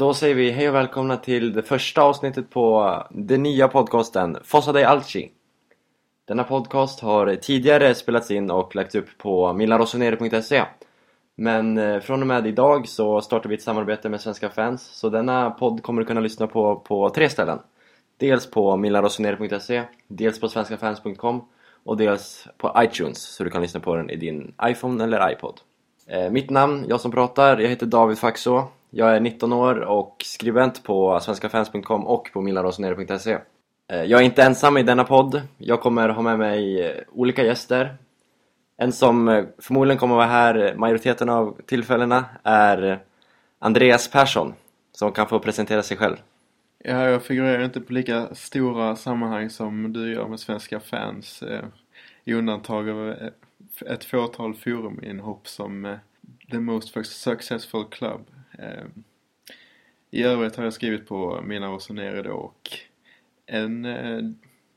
Då säger vi hej och välkomna till det första avsnittet på den nya podcasten Fossa dei Alci. Denna podcast har tidigare spelats in och lagts upp på milanrossoneri.se Men eh, från och med idag så startar vi ett samarbete med svenska fans så denna podd kommer du kunna lyssna på på tre ställen. Dels på milanrossoneri.se, dels på svenskafans.com och dels på iTunes så du kan lyssna på den i din iPhone eller iPod. Eh, mitt namn, jag som pratar, jag heter David Faxå. Jag är 19 år och skribent på svenskafans.com och på milarosonere.se. Eh, jag är inte ensam i denna podd. Jag kommer ha med mig eh, olika gäster. En som eh, förmodligen kommer vara här majoriteten av tillfällena är Andreas Persson som kan få presentera sig själv. Ja, jag figurerar inte på lika stora sammanhang som du gör med svenska fans. Eh, I undantag av ett fåtal foruminhopp som eh, The Most Successful Club. Eh, I övrigt har jag skrivit på Mina Rossonere då och en, eh,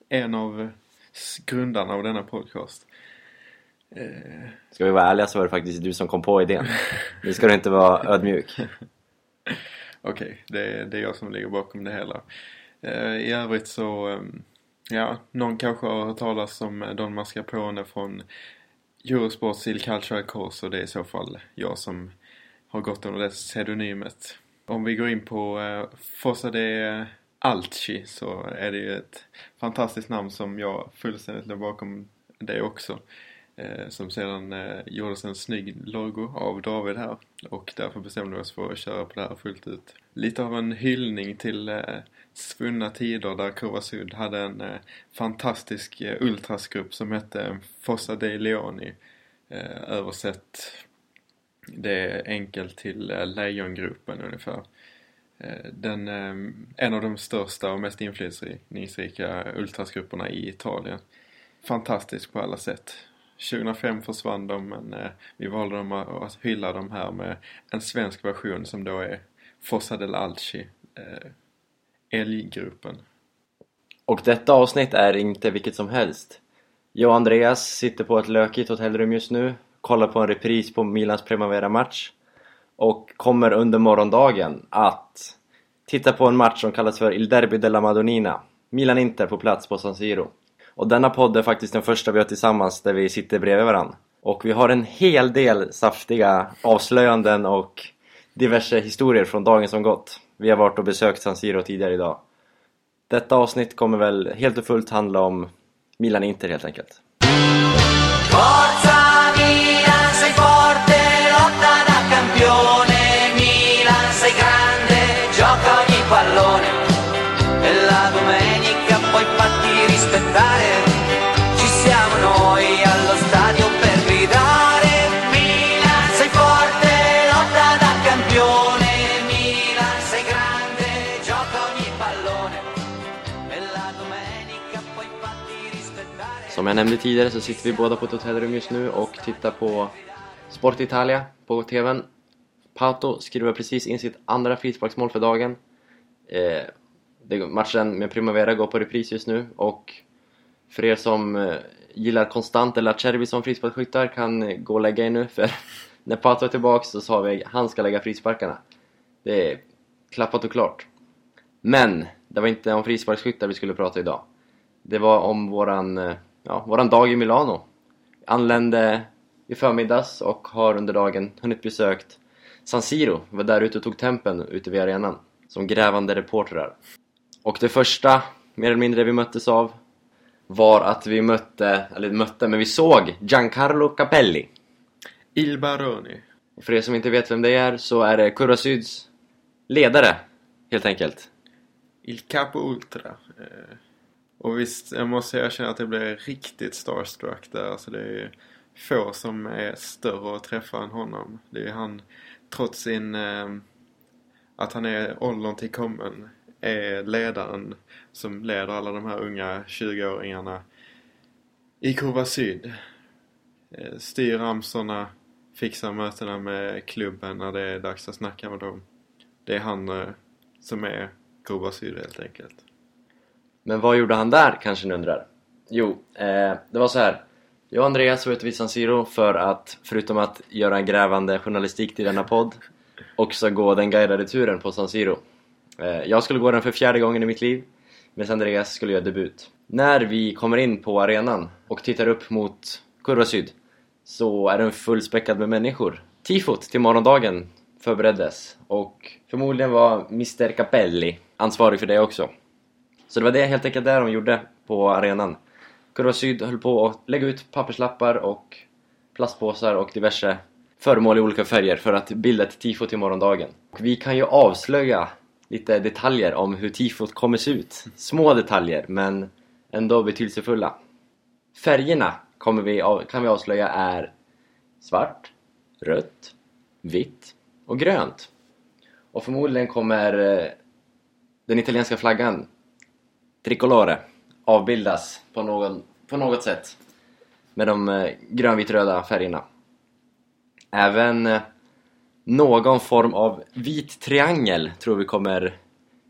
en av grundarna av denna podcast. Eh, Ska vi vara ärliga så var det faktiskt du som kom på idén. Nu ska du inte vara ödmjuk. Okej, det, det är jag som ligger bakom det hela. I övrigt så, ja, någon kanske har hört talas om Don Mascarpone från Eurosport Seal Cultural Course och det är i så fall jag som har gått under det pseudonymet. Om vi går in på eh, Fossa de Alci så är det ju ett fantastiskt namn som jag fullständigt låg bakom det också. Eh, som sedan eh, gjordes en snygg logo av David här och därför bestämde vi oss för att köra på det här fullt ut. Lite av en hyllning till eh, svunna tider där Kovasud Sud hade en eh, fantastisk eh, ultrasgrupp som hette Fossa dei Leoni. Eh, det är enkelt till eh, Lejongruppen ungefär. Eh, den, eh, en av de största och mest inflytelserika ultrasgrupperna i Italien. Fantastisk på alla sätt. 2005 försvann de men vi valde dem att, hylla dem här med en svensk version som då är Fossa del Alci, Älggruppen. Och detta avsnitt är inte vilket som helst. Jag och Andreas sitter på ett lökigt hotellrum just nu, kollar på en repris på Milans Primavera-match och kommer under morgondagen att titta på en match som kallas för Il Derby della Madonnina. Milan-Inter på plats på San Siro. Och denna podd är faktiskt den första vi har tillsammans där vi sitter bredvid varandra. Och vi har en hel del saftiga avslöjanden och diverse historier från dagen som gått. Vi har varit och besökt San Siro tidigare idag. Detta avsnitt kommer väl helt och fullt handla om Milan-Inter helt enkelt. Forza Som jag nämnde tidigare så sitter vi båda på ett hotellrum just nu och tittar på Sport Italia på TVn. Pato skriver precis in sitt andra frisparksmål för dagen. Eh, det, matchen med Primavera går på repris just nu och för er som eh, gillar Konstant eller Acerbi som frisparksskyttar kan eh, gå och lägga er nu för när Pato är tillbaks så sa vi att han ska lägga frisparkarna. Det är klappat och klart. Men det var inte om frisparksskyttar vi skulle prata idag. Det var om våran, eh, ja, våran dag i Milano. Anlände i förmiddags och har under dagen hunnit besökt San Siro. Var där ute och tog tempen ute vid arenan som grävande reportrar. Och det första, mer eller mindre, vi möttes av var att vi mötte, eller mötte, men vi såg Giancarlo Capelli. Il Baroni. För er som inte vet vem det är så är det Curra Syds ledare, helt enkelt. Il Capo Ultra. Eh, och visst, jag måste erkänna att jag blev riktigt starstruck där. Alltså det är få som är större att träffa än honom. Det är han, trots sin... Eh, att han är åldern till kommen, är ledaren som leder alla de här unga 20-åringarna i Kurva Syd. Eh, styr ramsorna, fixar mötena med klubben när det är dags att snacka med dem. Det är han eh, som är Kurva Syd helt enkelt. Men vad gjorde han där, kanske ni undrar? Jo, eh, det var så här. Jag och Andreas var ute vid San Siro för att, förutom att göra en grävande journalistik till denna podd, också gå den guidade turen på San Siro. Eh, Jag skulle gå den för fjärde gången i mitt liv, medan Andreas skulle göra debut. När vi kommer in på arenan och tittar upp mot Kurva Syd så är den fullspäckad med människor. Tifot till morgondagen förbereddes och förmodligen var Mr Capelli ansvarig för det också. Så det var det helt enkelt där de gjorde på arenan. Kurva Syd höll på att lägga ut papperslappar och plastpåsar och diverse föremål i olika färger för att bilda ett tifo till morgondagen. Och vi kan ju avslöja lite detaljer om hur tifot kommer se ut. Små detaljer, men ändå betydelsefulla. Färgerna kommer vi, kan vi avslöja är svart, rött, vitt och grönt. Och förmodligen kommer eh, den italienska flaggan, tricolore, avbildas på, någon, på något sätt med de eh, grönvitröda färgerna. Även eh, någon form av vit triangel tror vi kommer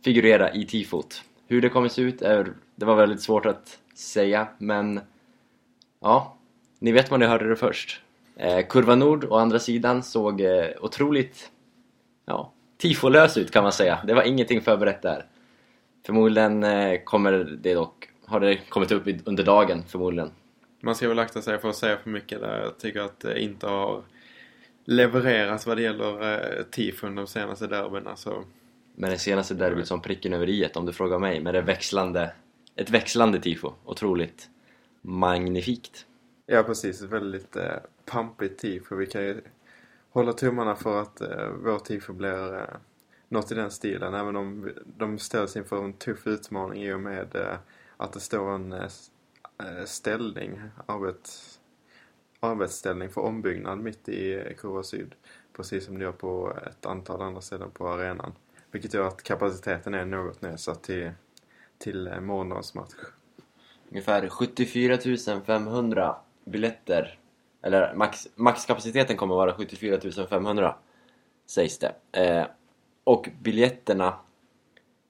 figurera i tifot. Hur det kommer se ut är, det var väldigt svårt att säga, men ja, ni vet vad ni hörde det först. Eh, Kurva Nord å andra sidan såg eh, otroligt ja, tifolös ut kan man säga. Det var ingenting förberett där. Förmodligen eh, kommer det dock, har det kommit upp under dagen förmodligen. Man ska väl akta sig för att säga för mycket där. Jag tycker att det inte har levererat vad det gäller eh, tifon de senaste derbyna. Så Men det senaste derbyt som pricken över i om du frågar mig, med det växlande, ett växlande tifo. Otroligt magnifikt. Ja precis, ett väldigt eh, pampigt tifo. Vi kan ju hålla tummarna för att eh, vår tifo blir eh, något i den stilen. Även om de ställs inför en tuff utmaning i och med eh, att det står en eh, eh ställning, arbet, arbetsställning för ombyggnad mitt i eh, Kurva Syd. Precis som det gör på ett antal andra ställen på arenan. Vilket gör att kapaciteten är något nedsatt till, till eh, morgondagens match. Ungefär 74 500 biljetter, eller max, maxkapaciteten kommer vara 74 500 sägs det. Eh, och biljetterna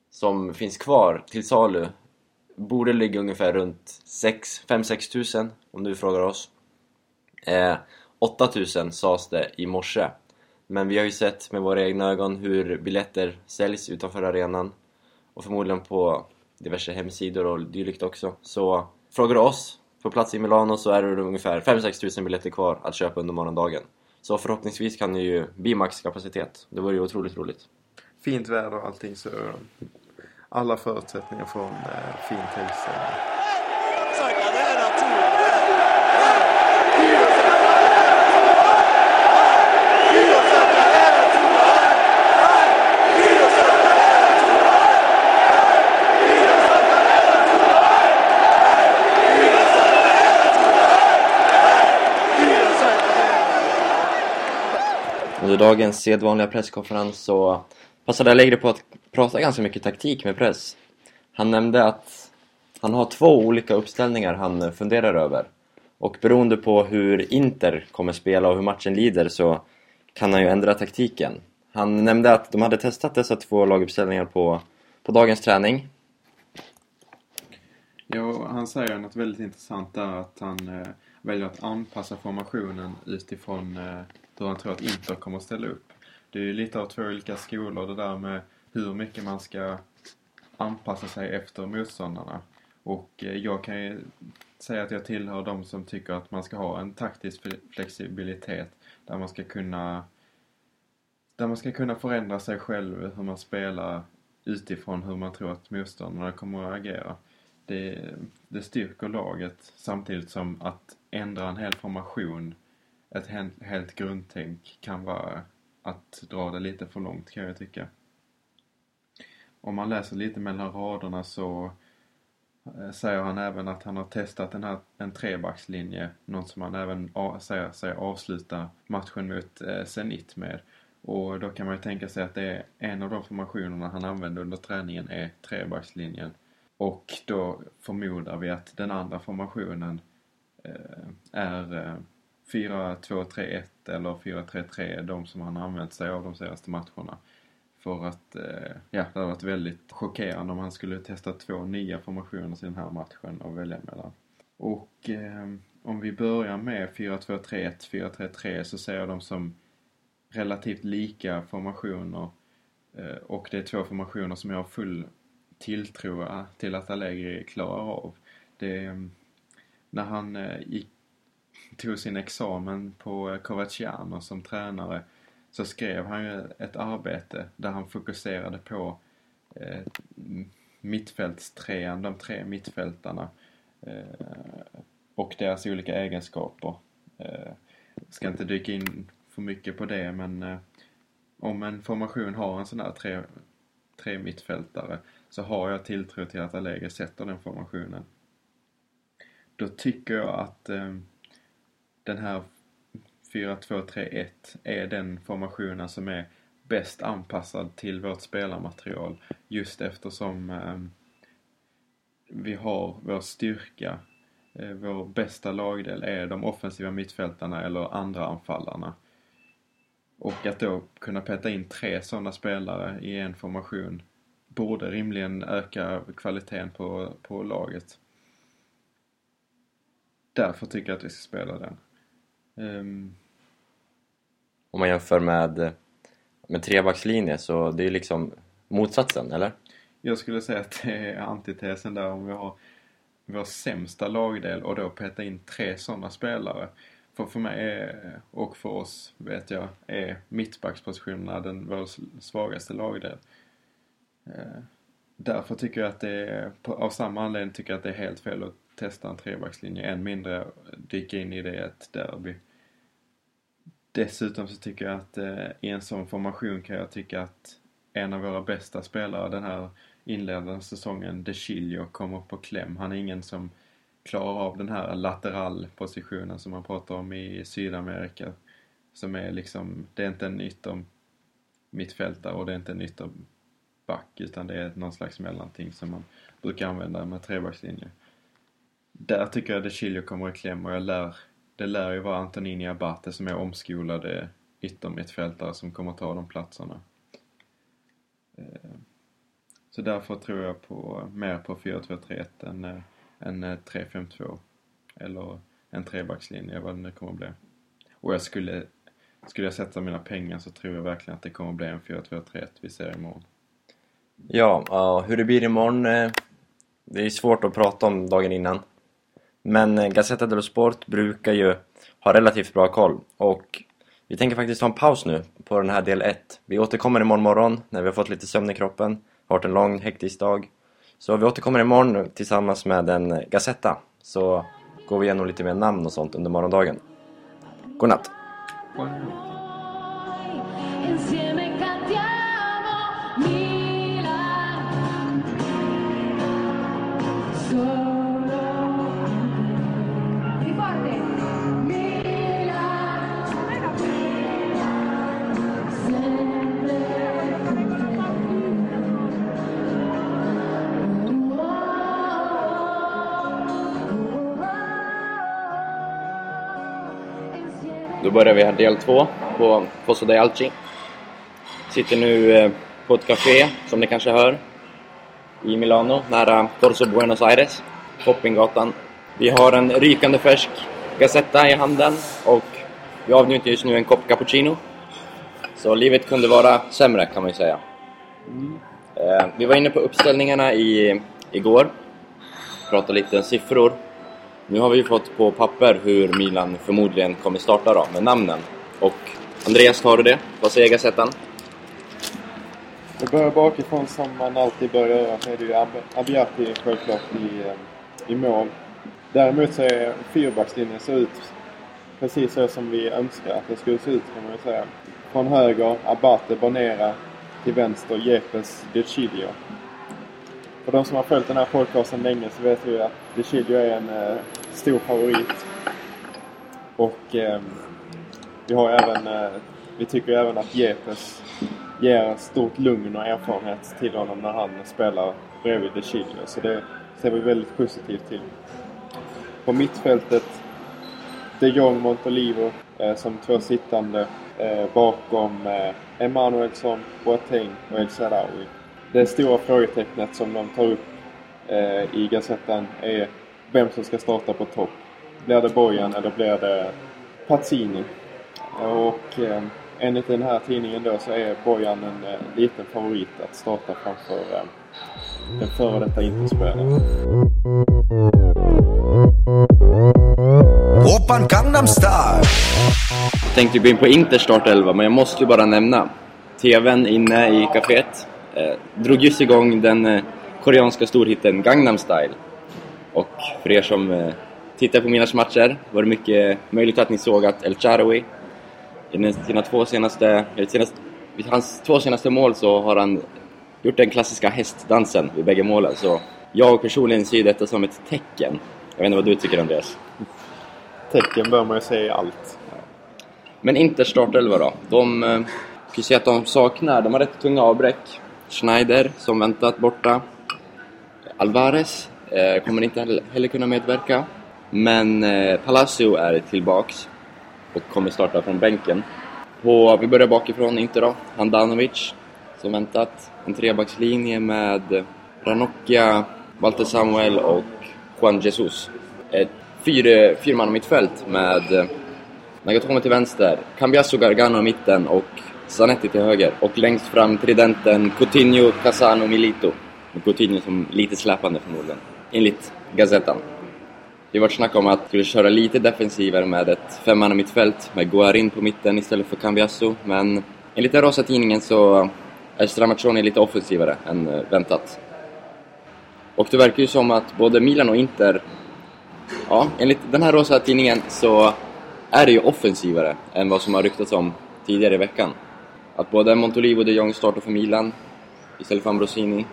som finns kvar till salu borde ligga ungefär runt 5-6 tusen om du frågar oss. Eh, 8 tusen sades det i morse. Men vi har ju sett med våra egna ögon hur biljetter säljs utanför arenan och förmodligen på diverse hemsidor och dylikt också. Så frågar du oss på plats i Milano så är det ungefär 5-6 tusen biljetter kvar att köpa under morgondagen. Så förhoppningsvis kan det ju bli maxkapacitet. Det vore ju otroligt roligt fint väder och allting så alla förutsättningar för en eh, fin tillställning. Under dagens sedvanliga presskonferens så passade Allegri på att prata ganska mycket taktik med press. Han nämnde att han har två olika uppställningar han funderar över. Och beroende på hur Inter kommer spela och hur matchen lider så kan han ju ändra taktiken. Han nämnde att de hade testat dessa två laguppställningar på, på dagens träning. Ja, han säger något väldigt intressant där att han eh, väljer att anpassa formationen utifrån eh, hur han tror att Inter kommer att ställa upp. Det är ju lite av två olika skolor det där med hur mycket man ska anpassa sig efter motståndarna. Och eh, jag kan ju säga att jag tillhör de som tycker att man ska ha en taktisk flexibilitet där man ska kunna där man ska kunna förändra sig själv hur man spelar utifrån hur man tror att motståndarna kommer att agera. Det, det styrker laget samtidigt som att ändra en hel formation, ett helt, helt grundtänk kan vara att dra det lite för långt kan jag tycka. Om man läser lite mellan raderna så eh, säger han även att han har testat den här, en trebackslinje, något som han även a, säger sig avsluta matchen mot eh, Zenit med. Och då kan man ju tänka sig att det är en av de formationerna han använder under träningen är trebackslinjen. Och då förmodar vi att den andra formationen eh, är eh, 4-2-3-1 eller 4-3-3, de som han använt sig av de senaste matcherna. För att, eh, ja, det hade varit väldigt chockerande om han skulle testa två nya formationer i den här matchen och välja mellan. Och eh, om vi börjar med 4-2-3-1, 4-3-3 så ser jag dem som relativt lika formationer eh, och det är två formationer som jag har full tilltro eh, till att Allegri klarar av. Det, eh, när han eh, gick, tog sin examen på eh, Covaciano som tränare så skrev han ju ett arbete där han fokuserade på eh, mittfältstrean, de tre mittfältarna eh, och deras olika egenskaper. Eh, ska inte dyka in för mycket på det men eh, om en formation har en sån här tre, tre mittfältare så har jag tilltro till att Allegri sätter den formationen. Då tycker jag att eh, den här 4-2-3-1 är den formationen som är bäst anpassad till vårt spelarmaterial just eftersom eh, vi har vår styrka, eh, vår bästa lagdel är de offensiva mittfältarna eller andra anfallarna. Och att då kunna peta in tre sådana spelare i en formation borde rimligen öka kvaliteten på, på laget. Därför tycker jag att vi ska spela den. Um... Om man jämför med, med trebackslinje så det är liksom motsatsen, eller? Jag skulle säga att det är antitesen där om vi har vår sämsta lagdel och då peta in tre sådana spelare. För, för mig är, och för oss vet jag, är mittbackspositionerna den vår svagaste lagdel. Eh, därför tycker jag att det är, av samma anledning tycker jag att det är helt fel att testa en trebackslinje. Än mindre dyka in i det i ett derby. Dessutom så tycker jag att eh, i en sån formation kan jag tycka att en av våra bästa spelare den här inledande säsongen, De Chilio, kommer på kläm. Han är ingen som klarar av den här lateralpositionen som man pratar om i Sydamerika. Som är liksom, det är inte en ytter mittfältare och det är inte en ytterback utan det är någon slags mellanting som man brukar använda med trebackslinje. Där tycker jag De Chilio kommer i kläm och jag lär, det lär ju vara Antonini Abate som är omskolade yttermittfältare som kommer ta de platserna. Eh, så därför tror jag på, mer på 4-2-3-1 än eh, än eh, 3-5-2 eller en trebackslinje, vad det nu kommer att bli. Och jag skulle, skulle jag sätta mina pengar så tror jag verkligen att det kommer att bli en 4-2-3-1 vi ser imorgon. Ja, hur det blir imorgon, det är svårt att prata om dagen innan. Men eh, Gazzetta dello Sport brukar ju ha relativt bra koll och vi tänker faktiskt ta en paus nu på den här del 1. Vi återkommer imorgon morgon när vi har fått lite sömn i kroppen, Det har varit en lång hektisk dag. Så vi återkommer imorgon tillsammans med en eh, Gazzetta. Så går vi igenom lite mer namn och sånt under morgondagen. Godnatt! Godnatt. Då börjar vi här del två på Fosso dei Alci. Sitter nu eh, på ett café, som ni kanske hör, i Milano, nära Corso Buenos Aires, Shoppinggatan. Vi har en rykande färsk Gazzetta i handen och vi avnjuter just nu en kopp cappuccino. Så livet kunde vara sämre kan man ju säga. Eh, Vi var inne på uppställningarna i, igår, pratade lite siffror. Nu har vi ju fått på papper hur Milan förmodligen kommer starta då, med namnen. Och Andreas, tar du det? Vad säger Gazetten? Det börjar bakifrån som man alltid börjar göra så är det ju Ab- självklart i, eh, i mål. Däremot så är fyrbackslinjen så ut precis så som vi önskar att det skulle se ut kan man ju säga. Från höger Abate Bonera till vänster Jepes De Chilio. För de som har följt den här podcasten länge så vet vi att DeCilio är en eh, stor favorit. Och eh, vi har även, eh, vi tycker även att Jepes ger ett stort lugn och erfarenhet till honom när han spelar bredvid DeCilio. Så det ser vi väldigt positivt till. På mittfältet De Jong Montolivo eh, som två sittande eh, bakom eh, Emanuelsson, Boateng och El-Sharawi. Det stora frågetecknet som de tar upp eh, i Gazettan är vem som ska starta på topp. Blir det Bojan eller blir det Pazzini? Och eh, enligt den här tidningen då så är Bojan en eh, liten favorit att starta framför eh, den före detta Interspelaren. Style. tänkte gå in på Inter startelva, men jag måste ju bara nämna TVn inne i kaféet eh, drog just igång den eh, koreanska storhitten Gangnam Style. Och för er som eh, tittar på mina matcher var det mycket möjligt att ni såg att El Charoui i sina två senaste, senaste, vid hans två senaste mål så har han gjort den klassiska hästdansen vid bägge målen. Så jag personligen ser detta som ett tecken. Jag vet inte vad du tycker Andreas? Tecken bör man ju säga i allt. Men Inter startelva då. De eh, kan säga att de saknar, de har rätt tunga avbräck. Schneider som väntat borta. Alvarez eh, kommer inte heller, kunna medverka. Men eh, Palacio är tillbaks och kommer starta från bänken. På, vi börjar bakifrån, inte då. Handanovic som väntat. En trebackslinje med Ranocchia, Walter Samuel och Juan Jesus. Ett fyra, fyrmanna mittfält med Nagatomo till vänster, Cambiasso Gargano i mitten och Zanetti till höger. Och längst fram tridenten Coutinho, Casano, Milito. Med Coutinho som lite släpande förmodligen, enligt Gazettan. Det har varit snack om att vi skulle köra lite defensivare med ett femmanna mittfält med Guarin på mitten istället för Cambiasso, men enligt den rosa tidningen så är Stramaccioni lite offensivare än eh, väntat. Och det verkar ju som att både Milan och Inter Ja, enligt den här rosa tidningen så är det ju offensivare än vad som har ryktats om tidigare i veckan. Att både Montolivo och de Jong startar för Milan istället för Ambrosini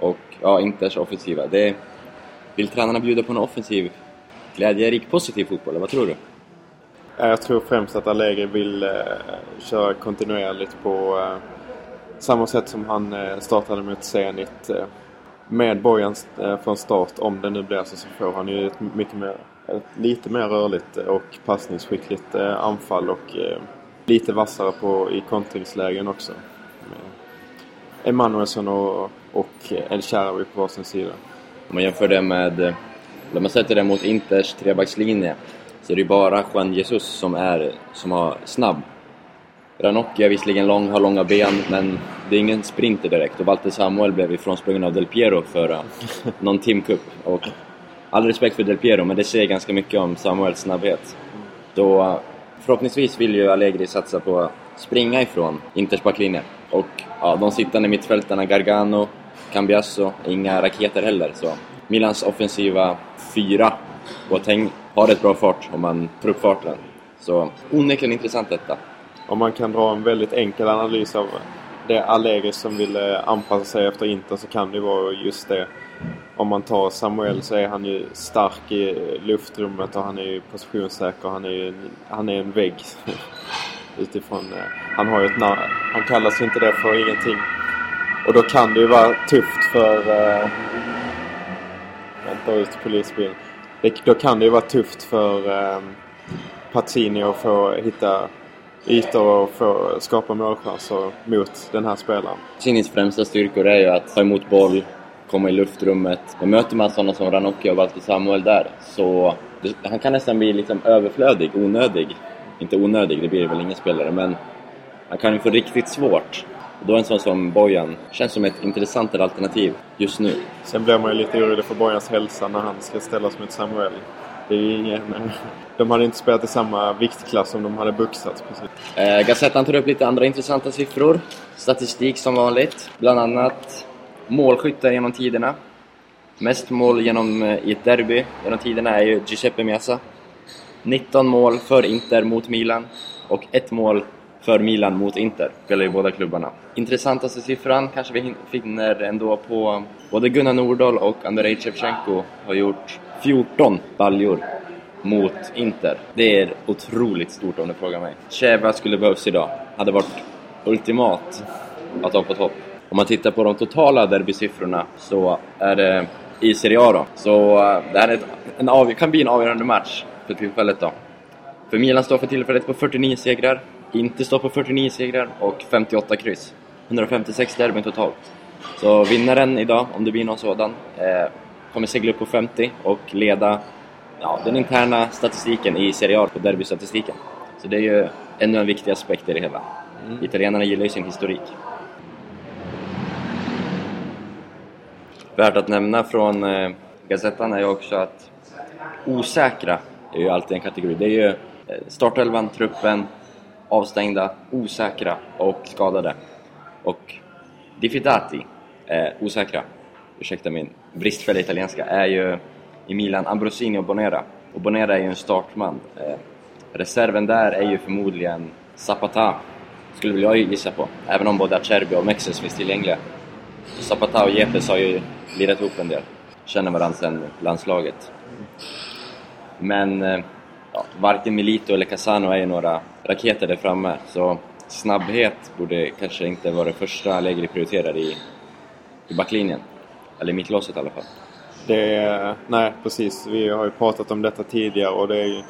och ja, Inters offensiva. Det vill tränarna bjuda på en offensiv, glädjerik, positiv fotboll, eller vad tror du? Jag tror främst att Allegri vill eh, köra kontinuerligt på eh, samma sätt som han eh, startade mot Zenit. Eh, med Bojan eh, från start, om det nu blir så, så får han ju ett mycket mer, ett lite mer rörligt eh, och passningsskickligt eh, anfall och eh, lite vassare på, i kontringslägen också. Emanuelsson och, och El Shaarawy på varsin sida. Om man jämför det med, eh, om man sätter det mot Inters trebackslinje så är det ju bara Juan Jesus som är, som har snabb. Ranocchia är visserligen lång, har långa ben, men det är ingen sprinter direkt. Och Walter Samuel blev ifrånsprungen av Del Piero för någon Team Cup. Och all respekt för Del Piero, men det säger ganska mycket om Samuels snabbhet. Då förhoppningsvis vill ju Allegri satsa på att springa ifrån Inters backlinje. Och ja, de sittande mittfältarna Gargano, Cambiasso, inga raketer heller. Så Milans offensiva fyra, Boateng har ett bra fart om man får upp farten. Så onekligen intressant detta. Om man kan dra en väldigt enkel analys av det Allegri som vill eh, anpassa sig efter Inter så kan det ju vara just det. Om man tar Samuel så är han ju stark i luftrummet och han är ju positionssäker. Han är ju en, han är en vägg. Utifrån, eh, han har ju ett namn. Han kallas ju inte det för ingenting. Och då kan det ju vara tufft för... Eh, vänta ut polisbilen. Det, då kan det ju vara tufft för eh, Pazzini att få hitta ytor och få skapa målchanser mot den här spelaren. Pazzinis främsta styrkor är ju att ta emot boll, komma i luftrummet. Men möter man sådana som Ranocchia och Walter Samuel där så han kan nästan bli liksom överflödig, onödig. Inte onödig, det blir väl ingen spelare, men han kan ju få riktigt svårt. Och då en sån som Bojan känns som ett intressantare alternativ just nu. Sen blir man ju lite orolig för Bojans hälsa när han ska ställas mot Samuel. Det är ingen... De hade inte spelat i samma viktklass om de hade boxats precis. Eh, Gazettan tar upp lite andra intressanta siffror. Statistik som vanligt. Bland annat målskyttar genom tiderna. Mest mål genom, eh, i ett derby genom tiderna är ju Giuseppe Meazza. 19 mål för Inter mot Milan och ett mål för Milan mot Inter. Spelar ju båda klubbarna. Intressantaste siffran kanske vi finner ändå på både Gunnar Nordahl och Andrei Shevchenko har gjort 14 baljor mot Inter. Det är otroligt stort om du frågar mig. Cheva skulle behövas idag. Hade varit ultimat att ha på topp. Om man tittar på de totala derbysiffrorna så är det i Serie A då. Så eh, det här är ett, en av, kan bli en avgörande match för tillfället då. För Milan står för tillfället på 49 segrar, Inter står på 49 segrar och 58 kryss. 156 derbyn totalt. Så vinnaren idag, om det blir någon sådan, eh, kommer segla upp på 50 och leda ja, den interna statistiken i Serie A på derbystatistiken. Så det är ju ännu en viktig aspekt i det hela. Italienarna gillar ju sin historik. Värt att nämna från eh, Gazettan är ju också att osäkra är ju alltid en kategori. Det är ju eh, startelvan, truppen, avstängda, osäkra och skadade. Och diffidati, eh, osäkra, ursäkta min bristfälliga italienska, är ju i Milan Ambrosini och Bonera. Och Bonera är ju en startman. Eh, reserven där är ju förmodligen Zapata, skulle väl jag gissa på. Även om både Acerbi och Mexes finns tillgängliga. Zapata och Jepes har ju lirat ihop en del. Känner varandra sedan landslaget. Men eh, ja, varken Milito eller Casano är ju några raketer där framme. Så snabbhet borde kanske inte vara det första Allegri prioriterar i, i backlinjen. Eller i mittlåset i alla fall. Det är, nej, precis. Vi har ju pratat om detta tidigare och det är ju,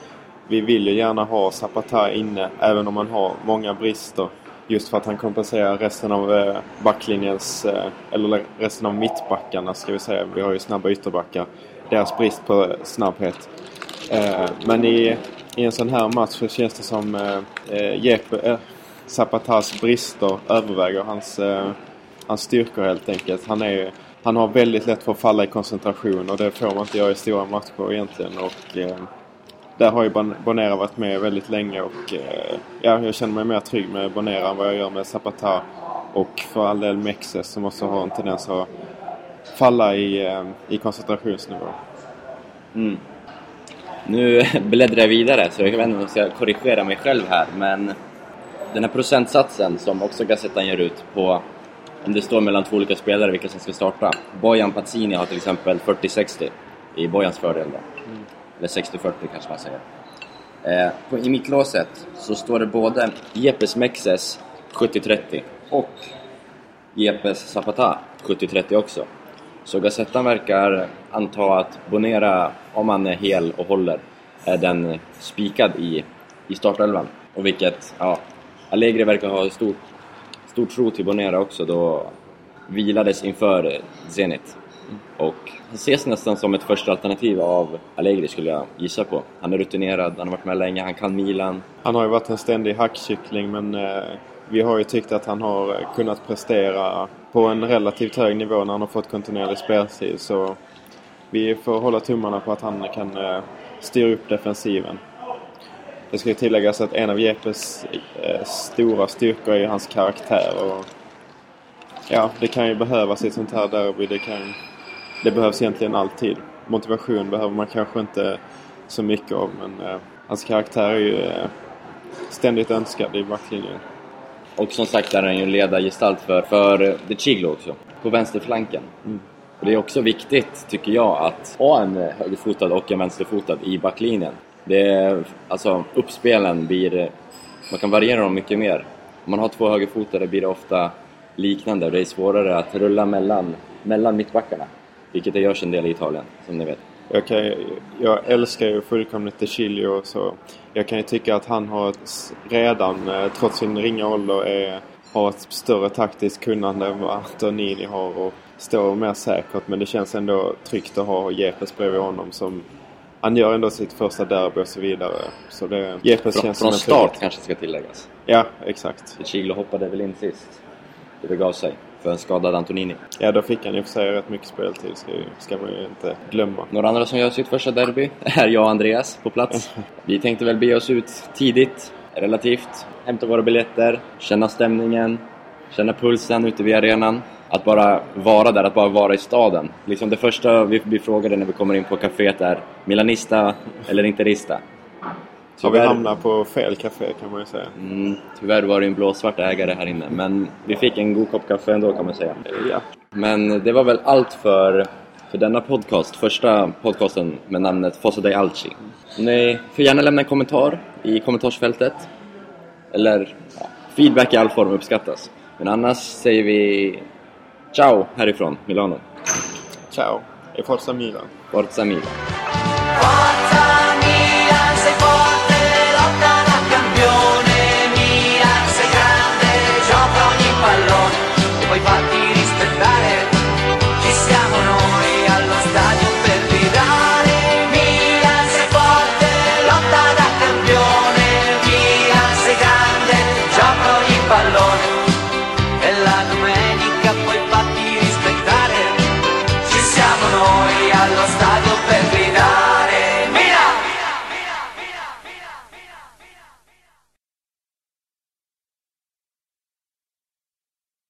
vi vill ju gärna ha Zapata inne även om man har många brister. Just för att han kompenserar resten av eh, backlinjens, eh, eller resten av mittbackarna ska vi säga. Vi har ju snabba ytterbackar. Deras brist på snabbhet. Eh, men i, i en sån här match så känns det som Jeppe, Zapatas brister överväger hans, hans styrkor helt enkelt. Han, är, han har väldigt lätt för att falla i koncentration och det får man inte göra i stora matcher egentligen. Och, där har ju Bon- Bonera varit med väldigt länge och eh, ja, jag känner mig mer trygg med Bonera än vad jag gör med Zapata. Och för all del Mexes som också har en tendens att falla i, eh, i koncentrationsnivå. Mm. Nu bläddrar jag vidare, så jag vet inte om jag ska korrigera mig själv här, men den här procentsatsen som också Gazettan ger ut på om det står mellan två olika spelare vilka som ska starta. Bojan Pazzini har till exempel 40-60 i Bojans fördel då. Eller 60-40 kanske man säger. Eh, på, I mittlåset så står det både Jeppes Mexes 70-30 och Jeppes Zapata 70-30 också. Så Gazettan verkar anta att Bonera, om han är hel och håller, är den spikad i, i startelvan. Och vilket, ja, Allegri verkar ha stor, stor tro till Bonera också då vilades inför Zenit. Och han ses nästan som ett första alternativ av Allegri skulle jag gissa på. Han är rutinerad, han har varit med länge, han kan Milan. Han har ju varit en ständig hackkyckling men eh, vi har ju tyckt att han har eh, kunnat prestera på en relativt hög nivå när han har fått kontinuerlig speltid. Så vi får hålla tummarna på att han kan eh, styra upp defensiven. Det ska ju tilläggas att en av Jeppes eh, stora styrkor är hans karaktär. Och, ja, det kan ju behövas i ett sånt här derby. Det, kan, det behövs egentligen alltid. Motivation behöver man kanske inte så mycket av men eh, hans karaktär är ju eh, ständigt önskad i backlinjen. Och som sagt är han ju ledargestalt för, för De Chiglo också, på vänsterflanken. Och det är också viktigt, tycker jag, att ha en eh, högerfotad och en vänsterfotad i backlinjen. Det är, alltså, uppspelen blir... Man kan variera dem mycket mer. Om man har två högerfotade blir det ofta liknande och det är svårare att rulla mellan, mellan mittbackarna. Vilket det görs en del i Italien, som ni vet. Jag, kan, jag älskar ju fullkomligt De Chilio så jag kan ju tycka att han har ett, redan, eh, trots sin ringa ålder, är, har ett större taktiskt kunnande än vad Antonini har och står mer säkert. Men det känns ändå tryggt att ha Jepes bredvid honom som han gör ändå sitt första derby och så vidare. Så det, Jepes Från, känns från start kanske ska tilläggas. Ja, exakt. De Chiglo hoppade väl in sist. Det begav sig för en skadad Antonini. Ja, då fick han och för sig rätt mycket speltid, ska, ju- ska man ju inte glömma. Några andra som gör sitt första derby är jag och Andreas på plats. Vi tänkte väl bege oss ut tidigt, relativt, hämta våra biljetter, känna stämningen, känna pulsen ute vid arenan. Att bara vara där, att bara vara i staden. Liksom det första vi blir frågade när vi kommer in på kaféet är Milanista eller Interista. Har vi Tyvärr- hamnat på fel café kan man ju säga. Mm, tyvärr var det en blåsvart ägare här inne, men vi fick en god kopp kaffe ändå kan man säga. Ja. Men det var väl allt för, för denna podcast, första podcasten med namnet Fossa dei Alci. Ni får gärna lämna en kommentar i kommentarsfältet. Eller ja, feedback i all form uppskattas. Men annars säger vi ciao härifrån Milano. Ciao. E forza Milan. Forza Milan.